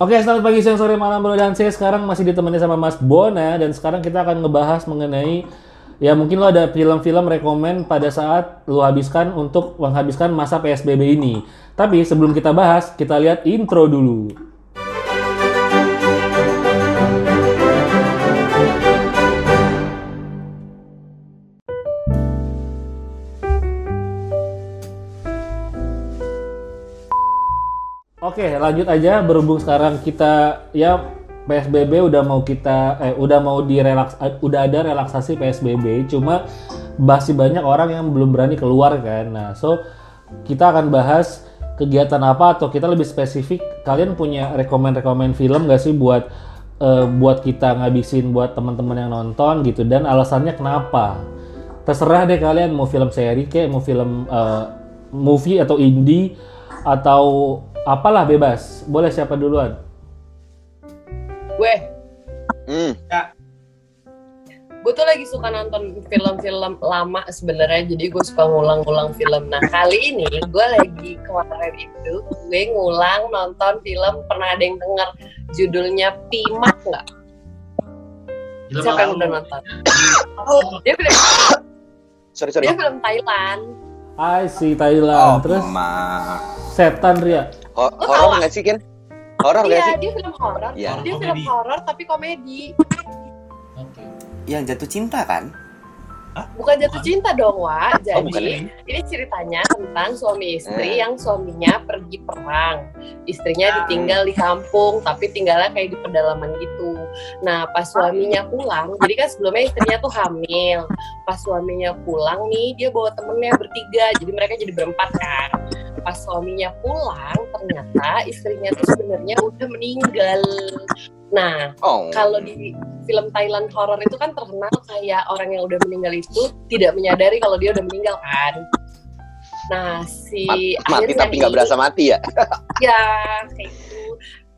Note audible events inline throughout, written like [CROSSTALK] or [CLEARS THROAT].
Oke, selamat pagi, siang, sore, malam, bro. Dan saya sekarang masih ditemani sama Mas Bona. Dan sekarang kita akan ngebahas mengenai ya mungkin lo ada film-film rekomen pada saat lo habiskan untuk menghabiskan masa PSBB ini. Tapi sebelum kita bahas, kita lihat intro dulu. Oke, lanjut aja berhubung sekarang kita ya PSBB udah mau kita eh udah mau direlaks eh, udah ada relaksasi PSBB, cuma masih banyak orang yang belum berani keluar kan. Nah, so kita akan bahas kegiatan apa atau kita lebih spesifik kalian punya rekomend-rekomend film gak sih buat eh, buat kita ngabisin buat teman-teman yang nonton gitu dan alasannya kenapa? Terserah deh kalian mau film seri kayak mau film eh, movie atau indie atau apalah bebas. Boleh siapa duluan? Gue, Hmm. gue tuh lagi suka nonton film-film lama sebenarnya, jadi gue suka ngulang-ngulang film. Nah kali ini gue lagi kemarin itu gue ngulang nonton film pernah ada yang denger judulnya Pimak nggak? Siapa yang udah nonton? Dia film, Sorry sorry. dia film Thailand. I see Thailand. Oh, Terus Mak. setan Ria. Ho- horor nggak sih, Ken? Horor nggak Iya, sih? dia film horor. Iya. Dia film horor tapi komedi. Oke. yang jatuh cinta kan? Bukan jatuh cinta dong, Wak. Oh, Jadi, ini ceritanya tentang suami istri Eh. yang suaminya pergi perang. Istrinya Ah. ditinggal di kampung, tapi tinggalnya kayak di pedalaman gitu. Nah, pas suaminya pulang, jadi kan sebelumnya istrinya tuh hamil. Pas suaminya pulang nih, dia bawa temennya bertiga, jadi mereka jadi berempat kan. Pas suaminya pulang, ternyata istrinya tuh sebenarnya udah meninggal. Nah, Oh. kalau di film Thailand horor itu kan terkenal kayak orang yang udah meninggal itu tidak menyadari kalau dia udah meninggal kan. Nah, si Ma- mati akhirnya tapi nggak berasa mati ya? [LAUGHS] Ya, kayak gitu.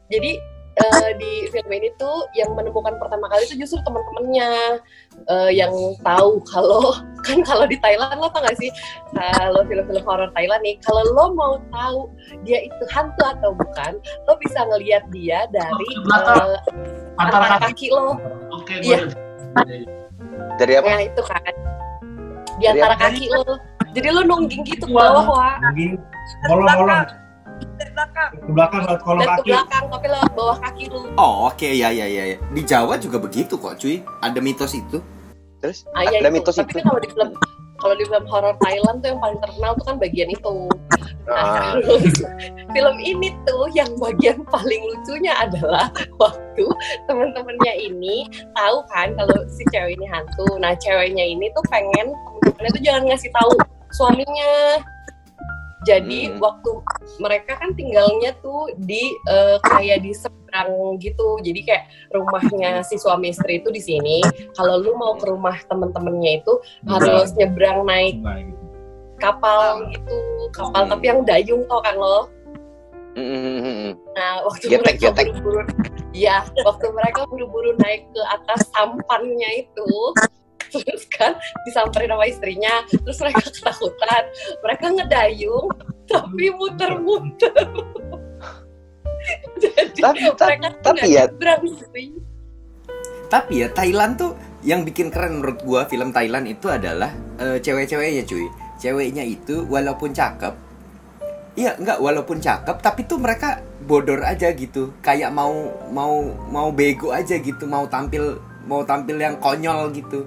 Jadi eh, di film ini tuh yang menemukan pertama kali itu justru teman-temannya eh, yang tahu kalau [LAUGHS] kan kalau di Thailand lo tau gak sih kalau film-film horor Thailand nih kalau lo mau tahu dia itu hantu atau bukan lo bisa ngelihat dia dari Oh, belakang. eh, Antara antara kaki. kaki lo Oke, Iya. gue Dari apa? Nah itu kan di antara Dari kaki lo. Jadi lo nungging gitu ke bawah wah. Mungkin kolong-kolong ke belakang lewat kolong Dan ke kaki belakang tapi lewat bawah kaki lo. Oh oke ya ya ya ya. Di Jawa juga begitu kok cuy. Ada mitos itu. Terus Ah, iya ada itu. mitos Tapi itu. kan kalau di film kalau di film horor Thailand tuh yang paling terkenal tuh kan bagian itu. Nah, Ah. [LAUGHS] terus film ini tuh yang bagian paling lucunya adalah [LAUGHS] waktu teman-temannya ini tahu kan kalau si cewek ini hantu. Nah, ceweknya ini tuh pengen teman-temannya tuh jangan ngasih tahu suaminya. Jadi Hmm. waktu mereka kan tinggalnya tuh di eh, kayak di seberang gitu. Jadi kayak rumahnya si suami istri itu di sini. Kalau lu mau ke rumah temen-temennya itu harus nyebrang naik kapal gitu, kapal Hmm. tapi yang dayung tau kan lo. Mm, mm, mm, mm. Nah, waktu Getek, mereka getek. buru-buru, ya, waktu mereka buru-buru naik ke atas sampannya itu, terus kan disamperin sama istrinya, terus mereka ketakutan, mereka ngedayung, tapi muter-muter. [LAUGHS] Jadi Tapi- tapi- mereka tapi ya-. Tapi ya Thailand tuh yang bikin keren menurut gua film Thailand itu adalah eh, cewek-ceweknya cuy. Ceweknya itu walaupun cakep, iya nggak walaupun cakep, tapi tuh mereka bodor aja gitu. Kayak mau mau mau bego aja gitu, mau tampil mau tampil yang konyol gitu.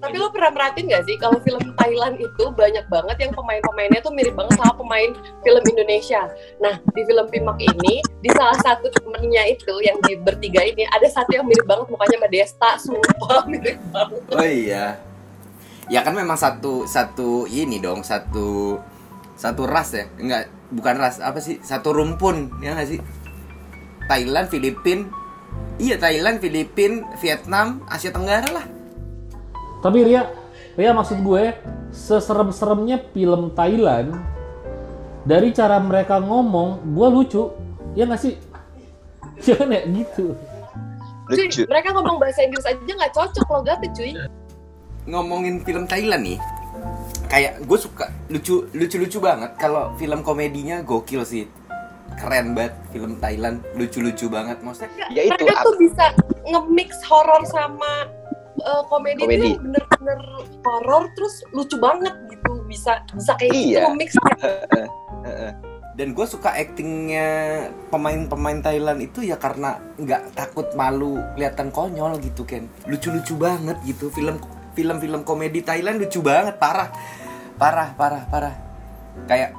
Tapi lo pernah merhatiin gak sih kalau film Thailand itu banyak banget yang pemain-pemainnya tuh mirip banget sama pemain film Indonesia. Nah di film Pimak ini di salah satu temennya itu yang di bertiga ini ada satu yang mirip banget mukanya sama Desta, sumpah [LAUGHS] mirip banget. Oh iya. Ya kan memang satu satu ini dong, satu satu ras ya. Enggak, bukan ras, apa sih? Satu rumpun, ya nggak sih? Thailand, Filipin. Iya, Thailand, Filipin, Vietnam, Asia Tenggara lah. Tapi Ria, Ria maksud gue seserem-seremnya film Thailand dari cara mereka ngomong, gue lucu. Ya nggak sih? [LAUGHS] Jangan ya gitu. Cuy, Lucu. mereka ngomong bahasa Inggris aja nggak cocok lo gak cuy. Ngomongin film Thailand nih, kayak gue suka lucu lucu lucu banget kalau film komedinya gokil sih keren banget film Thailand lucu-lucu banget maksudnya Ya itu mereka tuh bisa nge-mix horor sama uh, komedi, Komedi. tuh yang bener-bener horor terus lucu banget gitu bisa bisa kayak gitu Iya. nge-mix Heeh. dan gue suka actingnya pemain-pemain Thailand itu ya karena nggak takut malu kelihatan konyol gitu kan lucu-lucu banget gitu film film-film komedi Thailand lucu banget parah parah parah parah kayak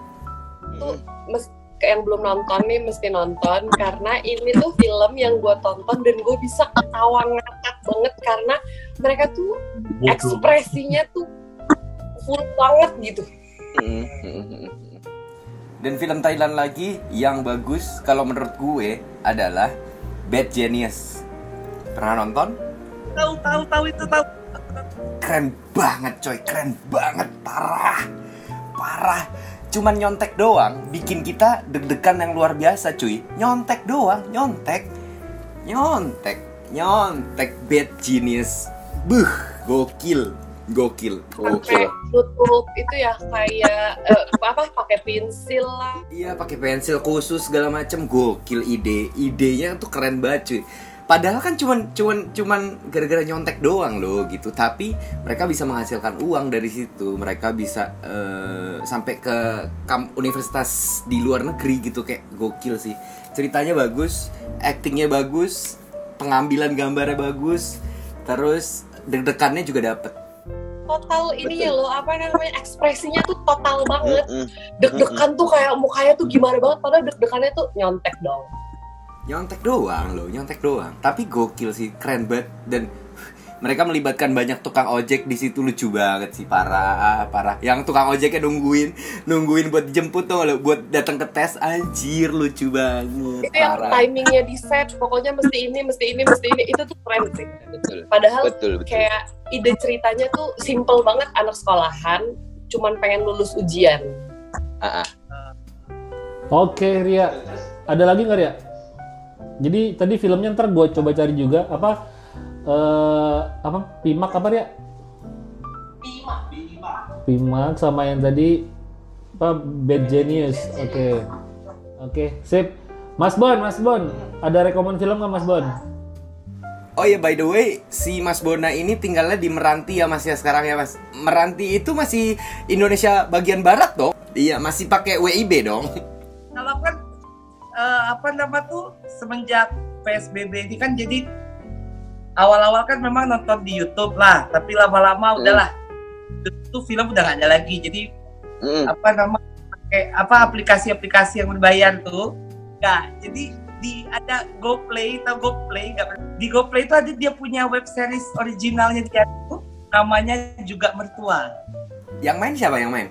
tuh mes- kayak yang belum nonton nih mesti nonton. Karena ini tuh film yang gue tonton dan gue bisa ketawa ngakak banget karena mereka tuh ekspresinya tuh full banget gitu. Dan film Thailand lagi yang bagus kalau menurut gue adalah Bad Genius. Pernah nonton? Tahu tahu tahu itu tahu. keren banget coy. Keren banget. Parah. Parah cuman nyontek doang bikin kita deg-degan yang luar biasa cuy. Nyontek doang nyontek. Nyontek nyontek bad genius. Buh gokil gokil. Sampai gokil. nutup itu ya kayak eh, apa pakai pensil lah. Iya pakai pensil khusus segala macem. Gokil ide. Idenya tuh keren banget cuy padahal kan cuman cuman cuman gara-gara nyontek doang loh gitu. Tapi mereka bisa menghasilkan uang dari situ. Mereka bisa eh, sampai ke kam- universitas di luar negeri gitu kayak gokil sih. Ceritanya bagus actingnya bagus pengambilan gambarnya bagus terus deg-degannya juga dapet. Total ini ya loh apa namanya ekspresinya tuh total banget. Deg-degan tuh kayak mukanya tuh gimana banget padahal deg-degannya tuh nyontek dong nyontek doang loh nyontek doang. Tapi gokil sih keren banget. Dan mereka melibatkan banyak tukang ojek di situ lucu banget sih. Parah parah. Yang tukang ojeknya nungguin nungguin buat dijemput tuh lo buat datang ke tes anjir lucu banget. Itu yang parah. timingnya di set pokoknya mesti ini mesti ini mesti ini. Itu tuh keren sih. Betul. padahal Betul, betul. kayak ide ceritanya tuh simple banget anak sekolahan cuman pengen lulus ujian. Ah, ah. Oke Ria, ada lagi nggak Ria? Jadi tadi filmnya ntar gue coba cari juga apa eh apa Pimak apa Ria? Pimak sama yang tadi apa Bad Genius. Oke, oke, sip. Mas Bon, Mas Bon, ada rekomend film nggak Mas Bon? oh ya by the way si Mas Bona ini tinggalnya di Meranti ya Mas ya sekarang ya Mas Meranti itu masih Indonesia bagian barat dong iya masih pakai WIB dong Kalau kan eh, apa nama tuh semenjak PSBB ini kan jadi awal-awal kan memang nonton di YouTube lah, tapi lama-lama Hmm. udahlah itu film udah gak ada lagi. Jadi Mm, apa nama pakai apa aplikasi-aplikasi yang berbayar tuh enggak. Jadi di ada GoPlay atau GoPlay nggak di GoPlay itu ada dia punya web series originalnya dia tuh namanya juga mertua. yang main siapa yang main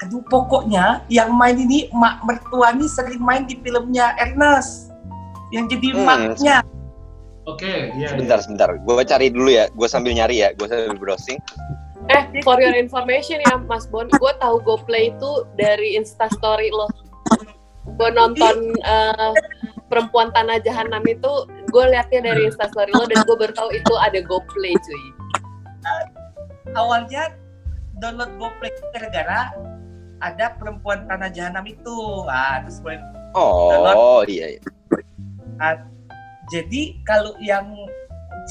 Aduh pokoknya yang main ini mak mertua nih sering main di filmnya Ernest yang jadi Hmm. maknya. Oke, iya. Sebentar, sebentar. Gue cari dulu ya. Gue sambil nyari ya. Gue sambil browsing. eh for your information ya Mas Bon gue tahu GoPlay itu dari instastory lo gue nonton eh, perempuan tanah jahanam itu gue liatnya dari instastory lo dan gue baru tahu itu ada GoPlay cuy Awalnya download GoPlay gara-gara ada perempuan tanah jahanam itu. Ah, terus gue Oh, iya. iya. Jadi kalau yang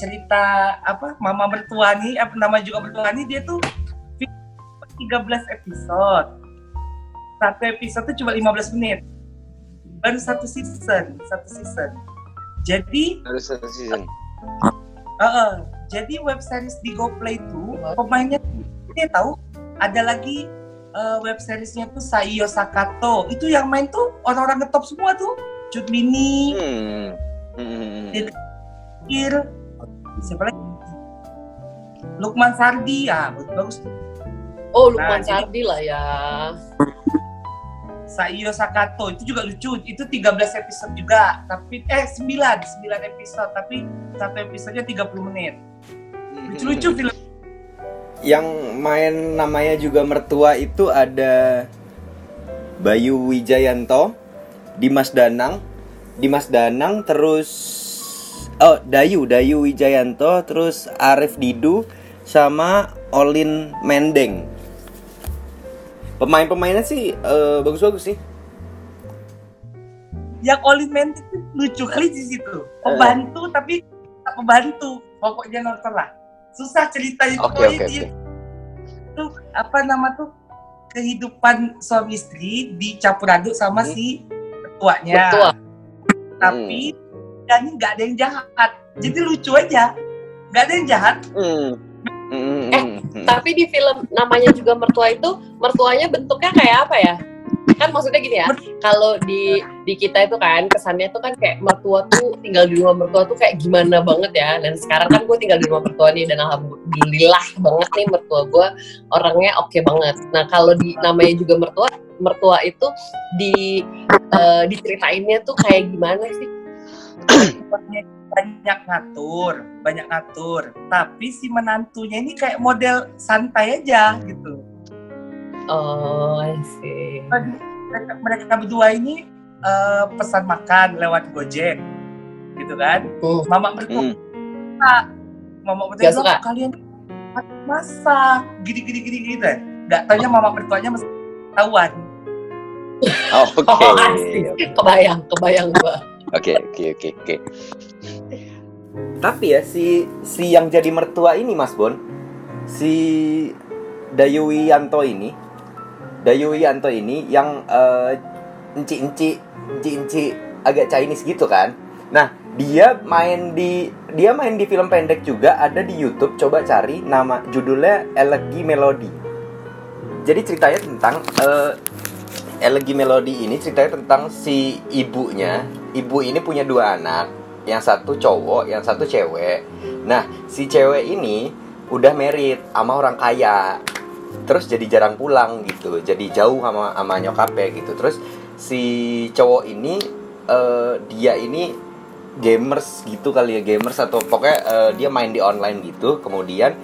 cerita apa Mama Mertua nih, apa nama juga Mertua nih dia tuh 13 episode. Satu episode tuh cuma 15 menit. Baru satu season, satu season. Jadi, Harus satu season. uh, jadi web series di GoPlay itu pemainnya dia tahu ada lagi uh, web seriesnya tuh Saiyo Sakato. Itu yang main tuh orang-orang ngetop semua tuh. Cut Mini, Hmm. Hmm. Iya. Kir, siapa lagi? Lukman Sardi, ya bagus bagus. oh Lukman Nah, Sardi lah ya Saiyo Sakato itu juga lucu. Itu 13 episode juga, tapi eh 9, 9 episode, tapi satu episodenya 30 menit. Lucu-lucu film. Yang main namanya juga mertua itu ada Bayu Wijayanto, Dimas Danang, Dimas Danang terus oh Dayu Dayu Wijayanto terus Arif Didu sama Olin Mendeng. Pemain-pemainnya sih eh, bagus-bagus sih. yang Olin itu lucu kali di situ. Pembantu tapi tak pembantu. Pokoknya nonton lah. Susah ceritanya Oke, pokoknya oke, dia oke. itu apa nama tuh kehidupan suami istri dicampur aduk sama Hmm. si ketuanya. Betul. Tapi kan nggak ada yang jahat. Jadi lucu aja. Nggak ada yang jahat. Hmm. Hmm, hmm, Eh, hmm, hmm. Tapi di film namanya juga mertua itu, mertuanya bentuknya kayak apa ya? Kan maksudnya gini ya, kalau di di kita itu kan kesannya tuh kan kayak mertua tuh tinggal di rumah mertua tuh kayak gimana banget ya. Dan sekarang kan gue tinggal di rumah mertua nih dan alhamdulillah banget nih mertua gue orangnya oke banget. Nah kalau di namanya juga mertua, mertua itu di eh, diceritainnya tuh kayak gimana sih? banyak banyak ngatur, banyak ngatur. Tapi si menantunya ini kayak model santai aja gitu. Oh, I see. Mereka, mereka berdua ini eh, pesan makan lewat Gojek, gitu kan? Hmm. Mama mertua, Hmm. mama mertua Gak bilang, suka? "Kok kalian masak, gini gini gini gini deh. Gak tanya mama mertuanya mesti tahuan. Oh, [LAUGHS] Oke. Oh, asik. Kebayang, kebayang gua. Oke, oke, oke, oke. Tapi ya si si yang jadi mertua ini Mas Bon, si Dayu Yanto ini, Dayu Yanto ini yang eh, enci-enci, enci-enci agak Chinese gitu kan. Nah, dia main di dia main di film pendek juga ada di YouTube. Coba cari nama judulnya Elegi Melody. Jadi ceritanya tentang eh, Elegi Melody ini ceritanya tentang si ibunya. Ibu ini punya dua anak, yang satu cowok, yang satu cewek. Nah, si cewek ini udah merit sama orang kaya. Terus jadi jarang pulang gitu. Jadi jauh sama sama nyokapnya gitu. Terus si cowok ini eh, dia ini gamers gitu kali ya, gamers atau pokoknya eh, dia main di online gitu. Kemudian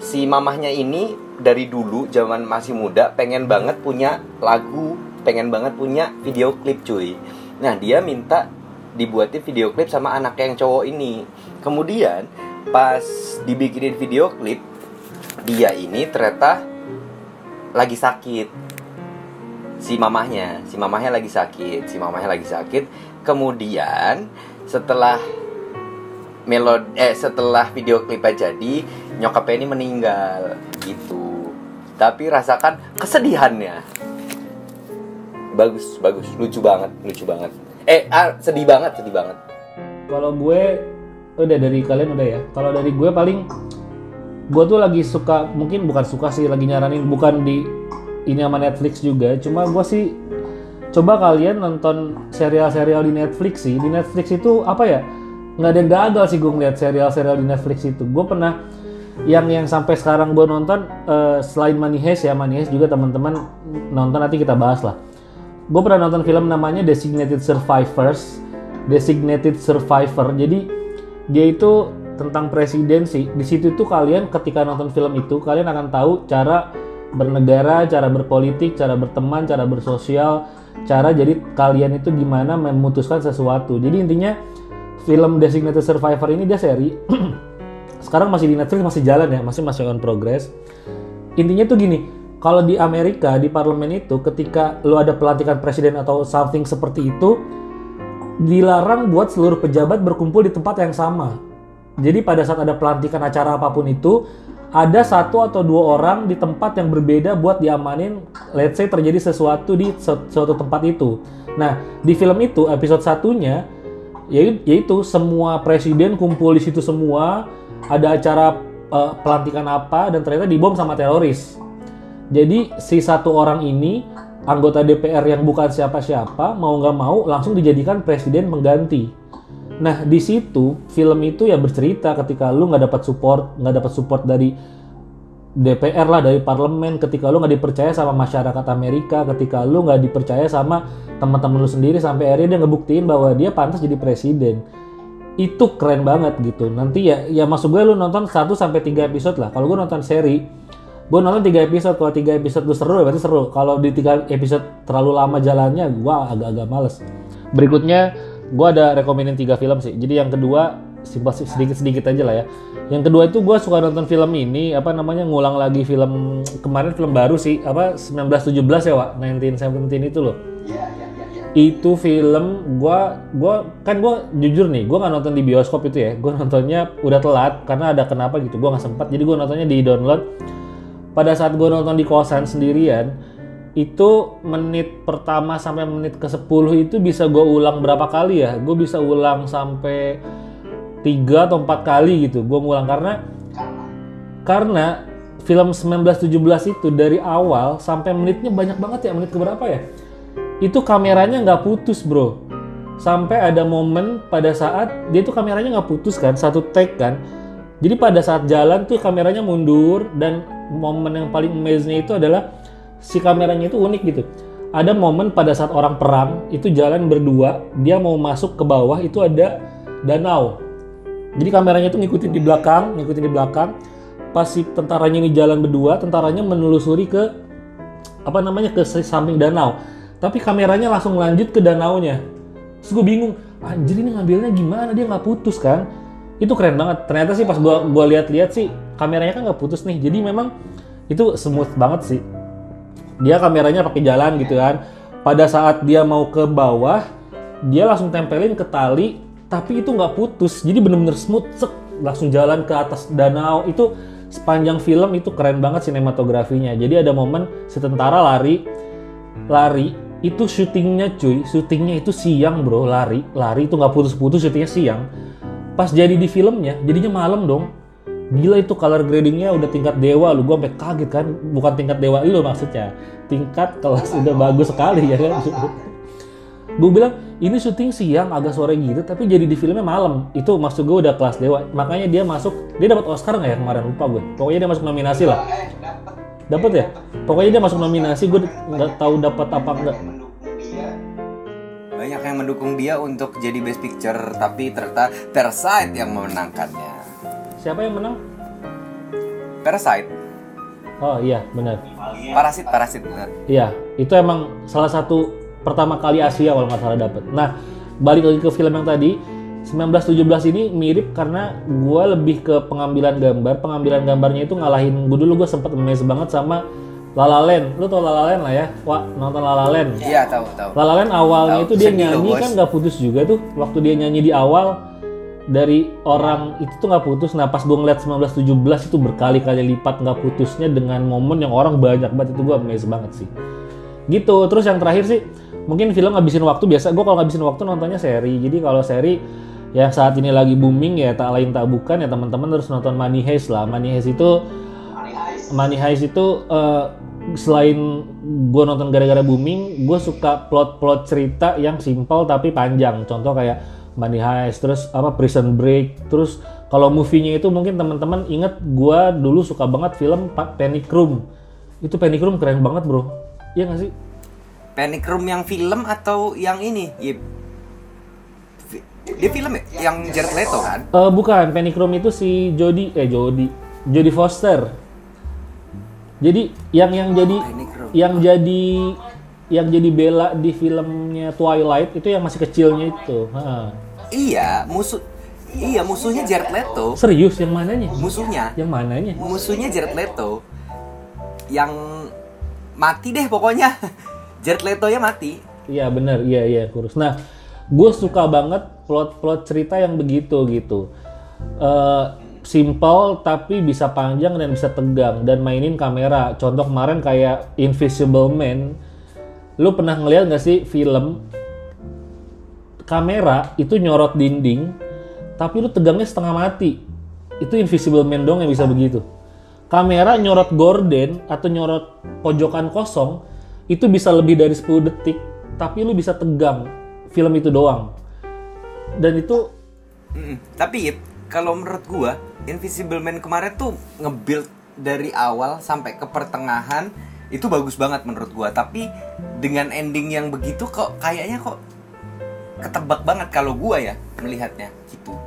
si mamahnya ini dari dulu zaman masih muda pengen banget punya lagu, pengen banget punya video klip cuy. Nah, dia minta dibuatin video klip sama anak yang cowok ini. Kemudian pas dibikinin video klip, dia ini ternyata lagi sakit. Si mamahnya, si mamahnya lagi sakit, si mamahnya lagi sakit. Kemudian setelah melod eh setelah video klipnya jadi nyokapnya ini meninggal gitu. Tapi rasakan kesedihannya. Bagus bagus. Lucu banget lucu banget. Eh ah, sedih banget sedih banget. Kalau gue udah dari kalian udah ya. Kalau dari gue paling gue tuh lagi suka mungkin bukan suka sih lagi nyaranin bukan di ini sama Netflix juga. Cuma gue sih coba kalian nonton serial-serial di Netflix sih. Di Netflix itu apa ya? Nggak ada yang gagal sih gue ngeliat serial-serial di Netflix itu. Gue pernah yang yang sampai sekarang gue nonton eh, selain Money Heist ya Money Heist juga teman-teman nonton nanti kita bahas lah. Gue pernah nonton film namanya Designated Survivors. Designated Survivor. Jadi dia itu tentang presiden sih. Di situ tuh kalian ketika nonton film itu kalian akan tahu cara bernegara, cara berpolitik, cara berteman, cara bersosial, cara jadi kalian itu gimana memutuskan sesuatu. Jadi intinya film Designated Survivor ini dia seri. [CLEARS THROAT] Sekarang masih di Netflix masih jalan ya, masih masih on progress. Intinya tuh gini, kalau di Amerika di parlemen itu ketika lu ada pelantikan presiden atau something seperti itu dilarang buat seluruh pejabat berkumpul di tempat yang sama. Jadi pada saat ada pelantikan acara apa pun itu, ada satu atau dua orang di tempat yang berbeda buat diamanin, let's say terjadi sesuatu di su- suatu tempat itu. Nah, di film itu episode satunya, yai- yaitu semua presiden kumpul di situ semua, ada acara eh, pelantikan apa dan ternyata dibom sama teroris. Jadi si satu orang ini anggota DPR yang bukan siapa-siapa mau nggak mau langsung dijadikan presiden pengganti. Nah di situ film itu ya bercerita ketika lu nggak dapat support nggak dapat support dari DPR lah dari parlemen ketika lu nggak dipercaya sama masyarakat Amerika ketika lu nggak dipercaya sama teman-teman lu sendiri sampai akhirnya dia ngebuktiin bahwa dia pantas jadi presiden. Itu keren banget gitu. Nanti ya ya maksud gue lu nonton 1 sampai 3 episode lah. Kalau gue nonton seri gue nonton 3 episode. Kalau 3 episode lu seru ya berarti seru. Kalau di 3 episode terlalu lama jalannya gue agak-agak males. Berikutnya gue ada rekomenin 3 film sih. Jadi yang kedua sedikit-sedikit aja lah ya. Yang kedua itu gue suka nonton film ini apa namanya ngulang lagi film kemarin film baru sih apa 1917 ya Wak? 1917 itu loh. Itu film gua gua kan gua jujur nih gua nggak nonton di bioskop itu ya. Gua nontonnya udah telat karena ada kenapa gitu gua nggak sempat jadi gua nontonnya di download. Pada saat gua nonton di kosan sendirian itu menit pertama sampai menit ke 10 itu bisa gua ulang berapa kali ya? Gue bisa ulang sampai tiga atau empat kali gitu gue ngulang. Karena karena film 1917 itu dari awal sampai menitnya banyak banget ya. Menit keberapa ya? Itu kameranya nggak putus bro. Sampai ada momen pada saat dia tuh kameranya nggak putus kan satu take kan. Jadi pada saat jalan tuh kameranya mundur dan momen yang paling amazing itu adalah si kameranya itu unik gitu. Ada momen pada saat orang perang itu jalan berdua dia mau masuk ke bawah itu ada danau. Jadi kameranya itu ngikutin di belakang ngikutin di belakang. Pas si tentaranya ini jalan berdua tentaranya menelusuri ke apa namanya ke samping danau. Tapi kameranya langsung lanjut ke danaunya. Terus gue bingung anjir ini ngambilnya gimana? Dia nggak putus kan? Itu keren banget. Ternyata sih pas gua gua lihat-lihat sih kameranya kan nggak putus nih. Jadi memang itu smooth banget sih dia kameranya pakai jalan gitu kan. Pada saat dia mau ke bawah dia langsung tempelin ke tali tapi itu nggak putus. Jadi bener-bener smooth sek langsung jalan ke atas danau. Itu sepanjang film itu keren banget sinematografinya. Jadi ada momen si lari lari itu syutingnya cuy syutingnya itu siang bro. Lari lari itu nggak putus-putus syutingnya siang. Pas jadi di filmnya jadinya malam dong gila itu color gradingnya udah tingkat dewa lu gua sampai kaget kan. Bukan tingkat dewa lu maksudnya. Tingkat kelas udah bagus sekali ya kan? Gue bilang ini syuting siang agak sore gitu tapi jadi di filmnya malam. Itu maksud gue udah kelas dewa. Makanya dia masuk dia dapat Oscar nggak ya kemarin? Lupa gue pokoknya dia masuk nominasi lah. Dapat ya? Pokoknya dia masuk nominasi gue nggak tahu dapat apa enggak Banyak yang mendukung dia untuk jadi best picture tapi ternyata Parasite yang memenangkannya. Siapa yang menang Parasite, oh iya benar Parasit, Parasit benar. Iya, itu emang salah satu pertama kali Asia kalau nggak salah dapet. Nah, balik lagi ke film yang tadi, 1917 ini mirip karena gue lebih ke pengambilan gambar. Pengambilan gambarnya itu ngalahin gue dulu gue sempet amazed banget sama La La Land. Lu tau La La Land lah ya? Wah, nonton La La Land. Iya tahu tahu. La La Land awalnya Tahu, itu dia sedih loh, nyanyi bos. kan nggak putus juga tuh. Waktu dia nyanyi di awal dari orang itu tuh nggak putus. Nah pas gue ngeliat 1917 itu berkali-kali lipat nggak putusnya dengan momen yang orang banyak banget itu gue amazed banget sih. Gitu. Terus yang terakhir sih mungkin film ngabisin waktu biasa. Gue kalau ngabisin waktu nontonnya seri. Jadi kalau seri yang saat ini lagi booming ya tak lain tak bukan ya teman-teman harus nonton Money Heist lah. Money Heist itu Money Heist itu eh, selain gue nonton gara-gara booming, gue suka plot-plot cerita yang simpel tapi panjang. Contoh kayak Money Heist, terus apa Prison Break, terus kalau movie-nya itu mungkin teman-teman inget gue dulu suka banget film Pa- Panic Room. Itu Panic Room keren banget bro. Iya gak sih? Panic Room yang film atau yang ini? Yip. Fi- Dia film ya? Yang Jared Leto kan? Eh, bukan, Panic Room itu si Jodie, eh Jodie, Jodie Foster. Jadi yang yang jadi Panic Room. yang jadi yang jadi Bella di filmnya Twilight itu yang masih kecilnya itu. Ha. Iya, musuh Iya, musuhnya Jared Leto. Serius yang mananya? Musuhnya. Yang mananya? Musuhnya Jared Leto. Yang mati deh pokoknya. [LAUGHS] Jared Leto-nya mati. Iya benar, iya iya kurus. Nah, gue suka banget plot-plot cerita yang begitu gitu. Eh simple tapi bisa panjang dan bisa tegang dan mainin kamera. Contoh kemarin kayak Invisible Man. Lu pernah ngeliat gak sih film kamera itu nyorot dinding tapi lu tegangnya setengah mati. Itu Invisible Man dong yang bisa begitu. Kamera nyorot gorden atau nyorot pojokan kosong itu bisa lebih dari 10 detik tapi lu bisa tegang film itu doang. Dan itu Mm-mm. Tapi kalau menurut gua Invisible Man kemarin tuh nge-build dari awal sampai ke pertengahan itu bagus banget menurut gua. Tapi dengan ending yang begitu kok kayaknya kok ketebak banget kalau gua ya melihatnya gitu.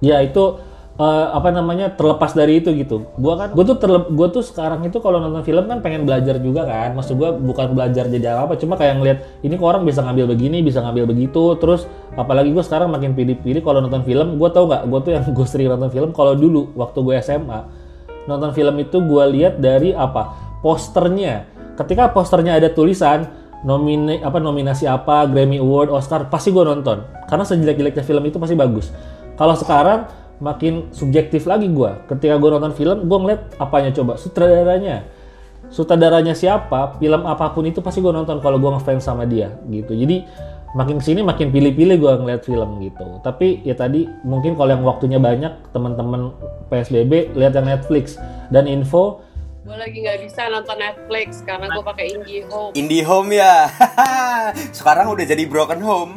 ya itu eh, apa namanya terlepas dari itu gitu. Gua kan gua tuh terlep, gua tuh sekarang itu kalau nonton film kan pengen belajar juga kan. Maksud gua bukan belajar jadi apa, cuma kayak ngeliat ini kok orang bisa ngambil begini, bisa ngambil begitu. Terus apalagi gua sekarang makin pilih-pilih kalau nonton film, gua tau nggak? Gua tuh yang [LAUGHS] gue sering nonton film kalau dulu waktu gue SMA nonton film itu gua lihat dari apa posternya. Ketika posternya ada tulisan nomine apa nominasi apa Grammy Award Oscar pasti gue nonton. Karena sejelek-jeleknya film itu pasti bagus. Kalau sekarang makin subjektif lagi gue ketika gue nonton film gue ngeliat apanya coba? Sutradaranya. Sutradaranya siapa film apa pun itu pasti gue nonton kalau gue ngefans sama dia gitu. Jadi makin ke sini makin pilih-pilih gue ngeliat film gitu. Tapi ya tadi mungkin kalau yang waktunya banyak teman-teman PSBB lihat yang Netflix. Dan info Gue lagi nggak bisa nonton Netflix karena gue pakai IndiHome. IndiHome ya. [LAUGHS] Sekarang udah jadi broken home.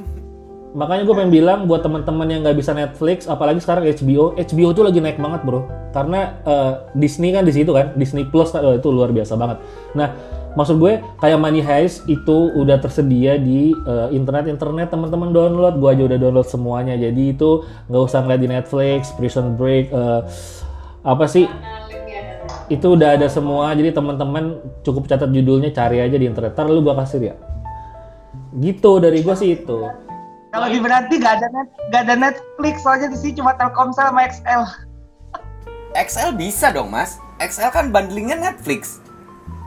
makanya gue pengen bilang buat teman-teman yang nggak bisa Netflix apalagi sekarang HBO HBO tuh lagi naik banget bro. Karena eh, Disney kan di situ kan? Disney Plus oh, itu luar biasa banget. Nah maksud gue kayak Money Heist itu udah tersedia di eh, internet internet teman-teman download. Gue aja udah download semuanya. Jadi itu nggak usah ngeliat di Netflix Prison Break eh, apa sih itu udah ada semua jadi teman-teman cukup catat judulnya cari aja di internet ntar lu gua kasih ya gitu dari gua sih itu Kalau di berarti gak ada net, gak ada Netflix soalnya di sini cuma Telkomsel sama XL. [LAUGHS] XL bisa dong mas. XL kan bundlingnya Netflix.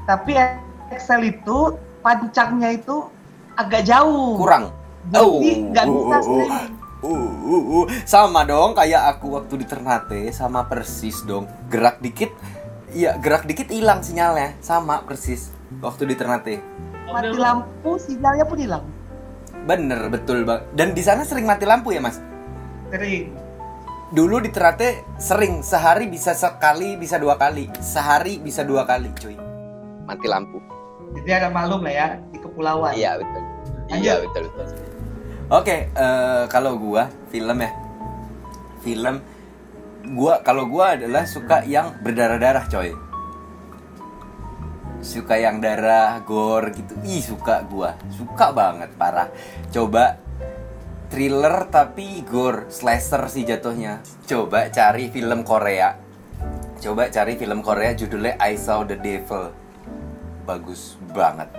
Tapi XL itu pancangnya itu agak jauh. Kurang. Jadi nggak bisa uh, streaming. uh, uh, uh. Sama dong kayak aku waktu di Ternate sama persis dong. Gerak dikit, iya gerak dikit hilang sinyalnya. Sama persis waktu di Ternate. Mati lampu, sinyalnya pun hilang. Bener betul bang. Dan di sana sering mati lampu ya mas. Sering. Dulu di Ternate sering sehari bisa sekali bisa dua kali. Sehari bisa dua kali cuy. Mati lampu. Jadi ada malum lah ya di kepulauan. Iya betul. Lanjut. Iya betul betul. Oke, eh, kalau gua film ya, film gua kalau gua adalah suka yang berdarah-darah coy. Suka yang darah, gore gitu. Ih, suka gua. Suka banget parah. Coba thriller tapi gore, slasher sih jatuhnya. Coba cari film Korea. Coba cari film Korea judulnya I Saw the Devil. Bagus banget.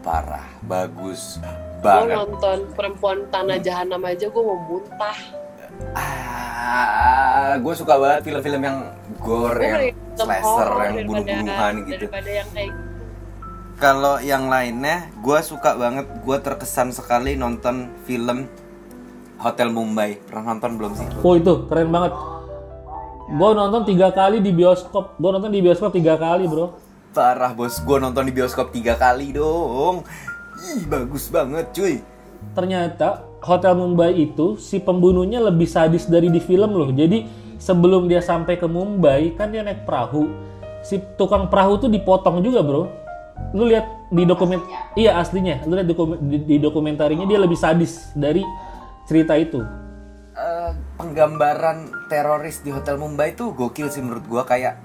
Parah, bagus Gue banget. nonton perempuan tanah jahanam aja gue mau muntah. Ah, gue suka banget film-film yang gore, Gue yang slasher, yang bunuh-bunuhan gitu. Daripada yang kayak gitu. Kalau yang lainnya, gue suka banget. Gue terkesan sekali nonton film Hotel Mumbai. Pernah nonton belum sih? oh itu keren banget gua nonton tiga kali di bioskop gua nonton di bioskop tiga kali bro Parah bos, gue nonton di bioskop tiga kali dong. Ih, bagus banget cuy. ternyata Hotel Mumbai itu si pembunuhnya lebih sadis dari di film loh. Jadi sebelum dia sampai ke Mumbai kan dia naik perahu. Si tukang perahu tuh dipotong juga bro. Lu lihat di dokumen, iya aslinya. Lu lihat dokumen- di, di dokumentarinya dia lebih sadis dari cerita itu. Eh, penggambaran teroris di Hotel Mumbai itu gokil sih menurut gua kayak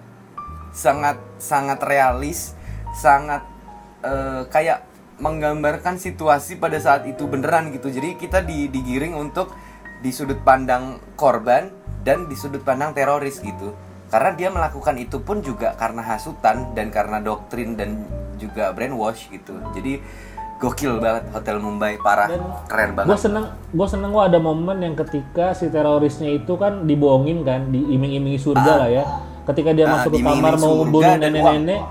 sangat sangat realis, sangat eh, kayak menggambarkan situasi pada saat itu beneran gitu. Jadi kita di, digiring untuk di sudut pandang korban dan di sudut pandang teroris gitu. Karena dia melakukan itu pun juga karena hasutan dan karena doktrin dan juga brainwash gitu. Jadi gokil banget Hotel Mumbai parah, Dan keren banget. Gue seneng, gue seneng gua ada momen yang ketika si terorisnya itu kan dibohongin kan, diiming-imingi surga lah ya. Ketika dia Ah, masuk ke kamar mau dan nenek-nenek,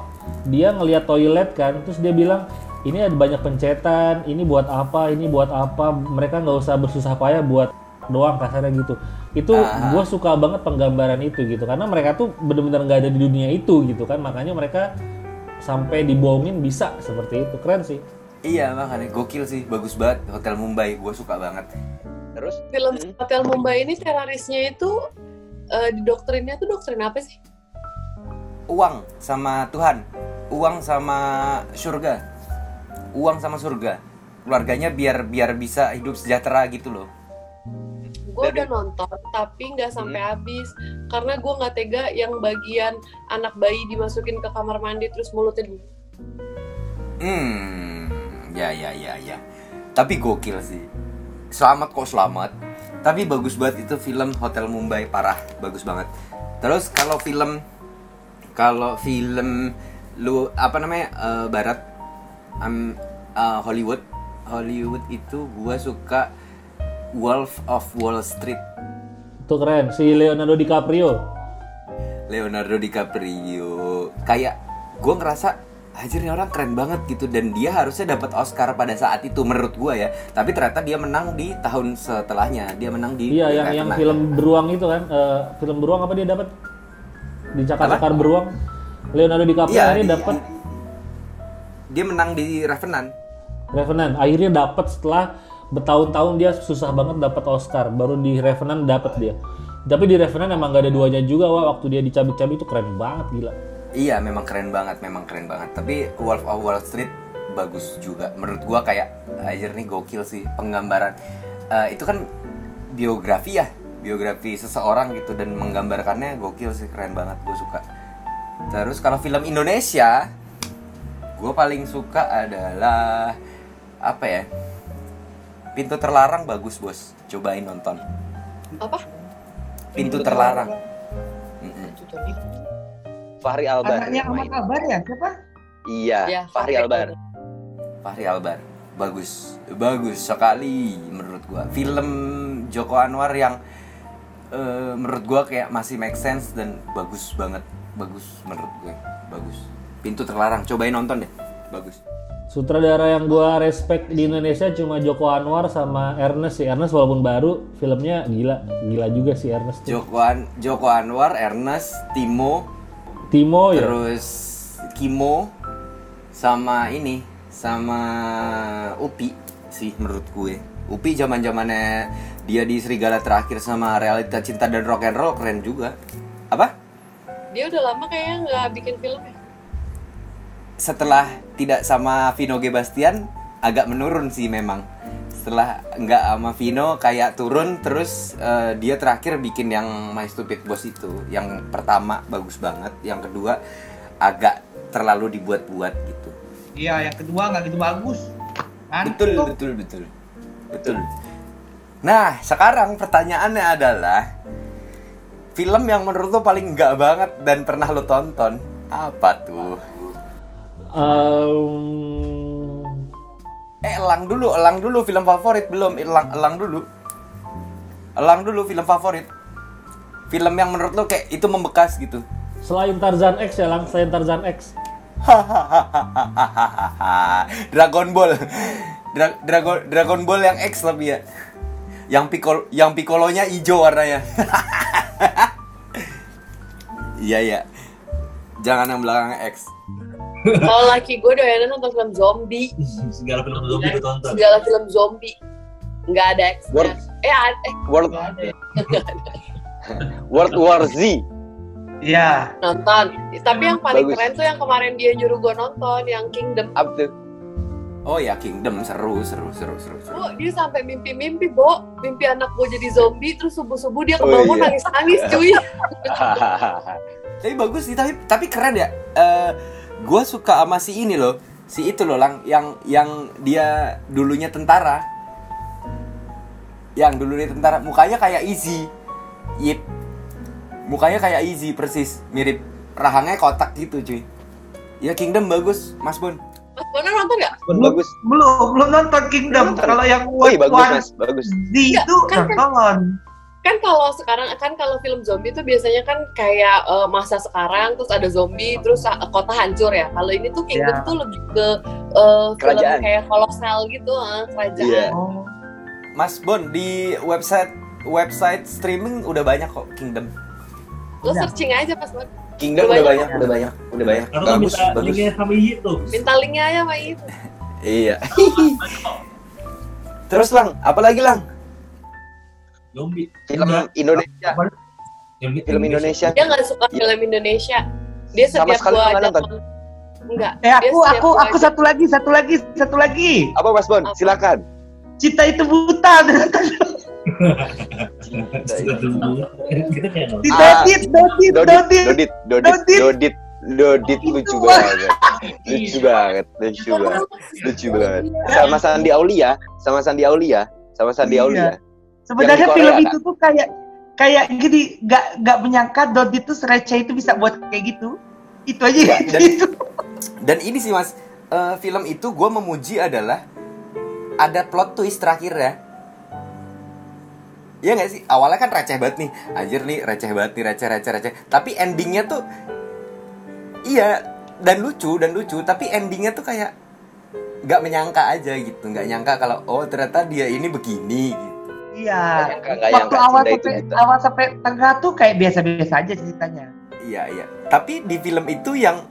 dia ngelihat toilet kan, terus dia bilang ini ada banyak pencetan, ini buat apa, ini buat apa, mereka nggak usah bersusah payah buat doang kasarnya gitu. Itu Ah. gue suka banget penggambaran itu gitu, karena mereka tuh bener-bener nggak ada di dunia itu gitu kan, makanya mereka sampai dibohongin bisa seperti itu, keren sih. Iya makanya gokil sih, bagus banget Hotel Mumbai, gue suka banget. Terus Film Hmm. Hotel Mumbai ini terorisnya itu eh, di doktrinnya tuh doktrin apa sih? Uang sama Tuhan, uang sama surga, uang sama surga. Keluarganya biar biar bisa hidup sejahtera gitu loh. Gue udah nonton tapi nggak sampai habis karena gue nggak tega yang bagian anak bayi dimasukin ke kamar mandi terus mulutnya di Hmm, ya ya ya ya. Tapi gokil sih. Selamat kok selamat. Tapi bagus banget itu film Hotel Mumbai parah, bagus banget. Terus kalau film kalau film lu apa namanya eh, barat am- eh, Hollywood Hollywood itu gua suka Wolf of Wall Street Itu keren, si Leonardo DiCaprio. Leonardo DiCaprio kayak gue ngerasa Anjir nih orang keren banget gitu dan dia harusnya dapat Oscar pada saat itu menurut gua ya. Tapi ternyata dia menang di tahun setelahnya. Dia menang di Iya, yang yang film beruang itu kan, eh, film beruang apa dia dapat? Di cakar-cakar beruang. Leonardo DiCaprio akhirnya di- dapat Dia menang di Revenant. Revenant. Akhirnya dapat setelah bertahun-tahun dia susah banget dapat Oscar. Baru di Revenant dapat dia. Tapi di Revenant emang gak ada duanya juga, wah waktu dia dicabik-cabik itu keren banget gila. Iya, memang keren banget, memang keren banget. Tapi Wolf of Wall Street bagus juga. Menurut gua kayak anjir nih gokil sih penggambaran. Eh, itu kan biografi ya, biografi seseorang gitu dan menggambarkannya gokil sih, keren banget. Gue suka. Terus kalau film Indonesia, gue paling suka adalah apa ya? Pintu terlarang bagus bos, cobain nonton. Apa? Pintu terlarang. Mm-mm. Fahri Albar. Anaknya yang Ahmad main. Albar ya? Siapa? Iya, Ya, Fahri Albar. Fahri Albar bagus bagus sekali menurut gua film Joko Anwar yang eh, menurut gua kayak masih make sense dan bagus banget bagus menurut gue bagus pintu terlarang cobain nonton deh bagus Sutradara yang gua respect di Indonesia cuma Joko Anwar sama Ernest sih. Ernest walaupun baru, filmnya gila. Gila juga sih Ernest. tuh. Joko, An- Joko Anwar Ernest Timo Timo ya. terus Kimo sama ini sama Upi sih menurut gue Upi zaman zamannya dia di Serigala terakhir sama realita cinta dan rock and roll keren juga apa Dia udah lama kayaknya nggak bikin film ya. Setelah tidak sama Vino G Bastian agak menurun sih memang. Setelah nggak sama Vino kayak turun terus eh, dia terakhir bikin yang My Stupid Boss itu. Yang pertama bagus banget yang kedua agak terlalu dibuat-buat gitu. Iya, yang kedua nggak gitu bagus. Betul betul betul. Betul. Nah sekarang pertanyaannya adalah film yang menurut lo paling nggak banget dan pernah lo tonton apa tuh Ehm, Eh, elang dulu, elang dulu film favorit belum? Elang, elang dulu. Elang dulu film favorit. Film yang menurut lo kayak itu membekas gitu. selain Tarzan X ya lang, selain Tarzan X. [LAUGHS] Dragon Ball. Dra- Dragon Dragon Ball yang X lebih ya. Yang pikol yang piccolonya hijau warnanya. [LAUGHS] Iya ya. Jangan yang belakangnya X. Kalau laki gue doyannya nonton film zombie, [LAUGHS] Segala film zombie gue tonton. segala film zombie. Nggak ada X-nya. World- Eh, ada, eh, World [LAUGHS] ada. World War Z. Iya. nonton. Tapi yang paling Bagus. keren tuh yang kemarin dia nyuruh gue nonton, yang Kingdom. Tuh? Oh ya Kingdom seru seru seru seru. seru. Bu, dia sampai mimpi-mimpi, Bo. Mimpi anak gue jadi zombie, terus subuh-subuh dia Oh, kebangun iya. nangis-nangis, cuy. [LAUGHS] Tapi bagus sih, tapi tapi keren ya. Eh gue suka sama si ini loh, si itu loh lang, yang yang dia dulunya tentara, yang dulunya tentara, mukanya kayak Easy, Yip, mukanya kayak Easy persis, mirip rahangnya kotak gitu cuy. Ya Kingdom bagus, Mas Bon. Mas Bonar nonton nggak? bagus. Belum, belum nonton Kingdom. Nonton. Kalau yang Oh iya bagus mas, bagus. di Iya, itu kan- kan- nonton. Kan kalau sekarang kan kalau film zombie itu biasanya kan kayak eh, masa sekarang terus ada zombie terus eh, kota hancur ya. Kalau ini tuh Kingdom Iya. tuh lebih ke film Kerajaan. kayak kolosal gitu, eh, kerajaan. Iya. Oh. Mas Bon di website website streaming udah banyak kok Kingdom. Lo searching aja Mas Bon. Kingdom Udah udah banyak. banyak, udah banyak, udah banyak. Karena tuh Bagus, minta bagus. linknya sama Iyi tuh. Minta linknya aja sama itu. Iya. [LAUGHS] Terus lang, apa lagi lang? Zombie. Film. Indonesia. Yang- Film Indonesia. Dia nggak suka Iya. film Indonesia. Dia Sama setiap sekali gua nggak ajak nonton? Enggak. Eh Dia aku aku aku satu lagi satu lagi satu lagi. Apa Mas Bon? Apa? Silakan. Cinta itu buta. Dodit, Dodit, Dodit, Dodit. Dodit, Dodit, Dodit. Lucu Itu. banget. Lucu banget, lucu banget. Lucu banget. Sama Sandi Aulia, sama Sandi Aulia, sama Sandi Iya. Aulia. Sebenarnya film itu tuh kayak kayak gini, nggak nggak menyangka Dodit tuh receh itu bisa buat kayak gitu. Itu aja Iya, dan- gitu. Dan ini sih mas, eh, film itu gue memuji adalah ada plot twist terakhir ya. Iya gak sih? Awalnya kan receh banget nih Anjir nih receh banget nih, receh, receh, receh Tapi endingnya tuh Iya dan lucu dan lucu tapi endingnya tuh kayak nggak menyangka aja gitu nggak nyangka kalau oh ternyata dia ini begini gitu. Iya. Nggak Waktu awal itu sampai gitu. awal sampai tengah tuh kayak biasa-biasa aja ceritanya. iya iya tapi di film itu yang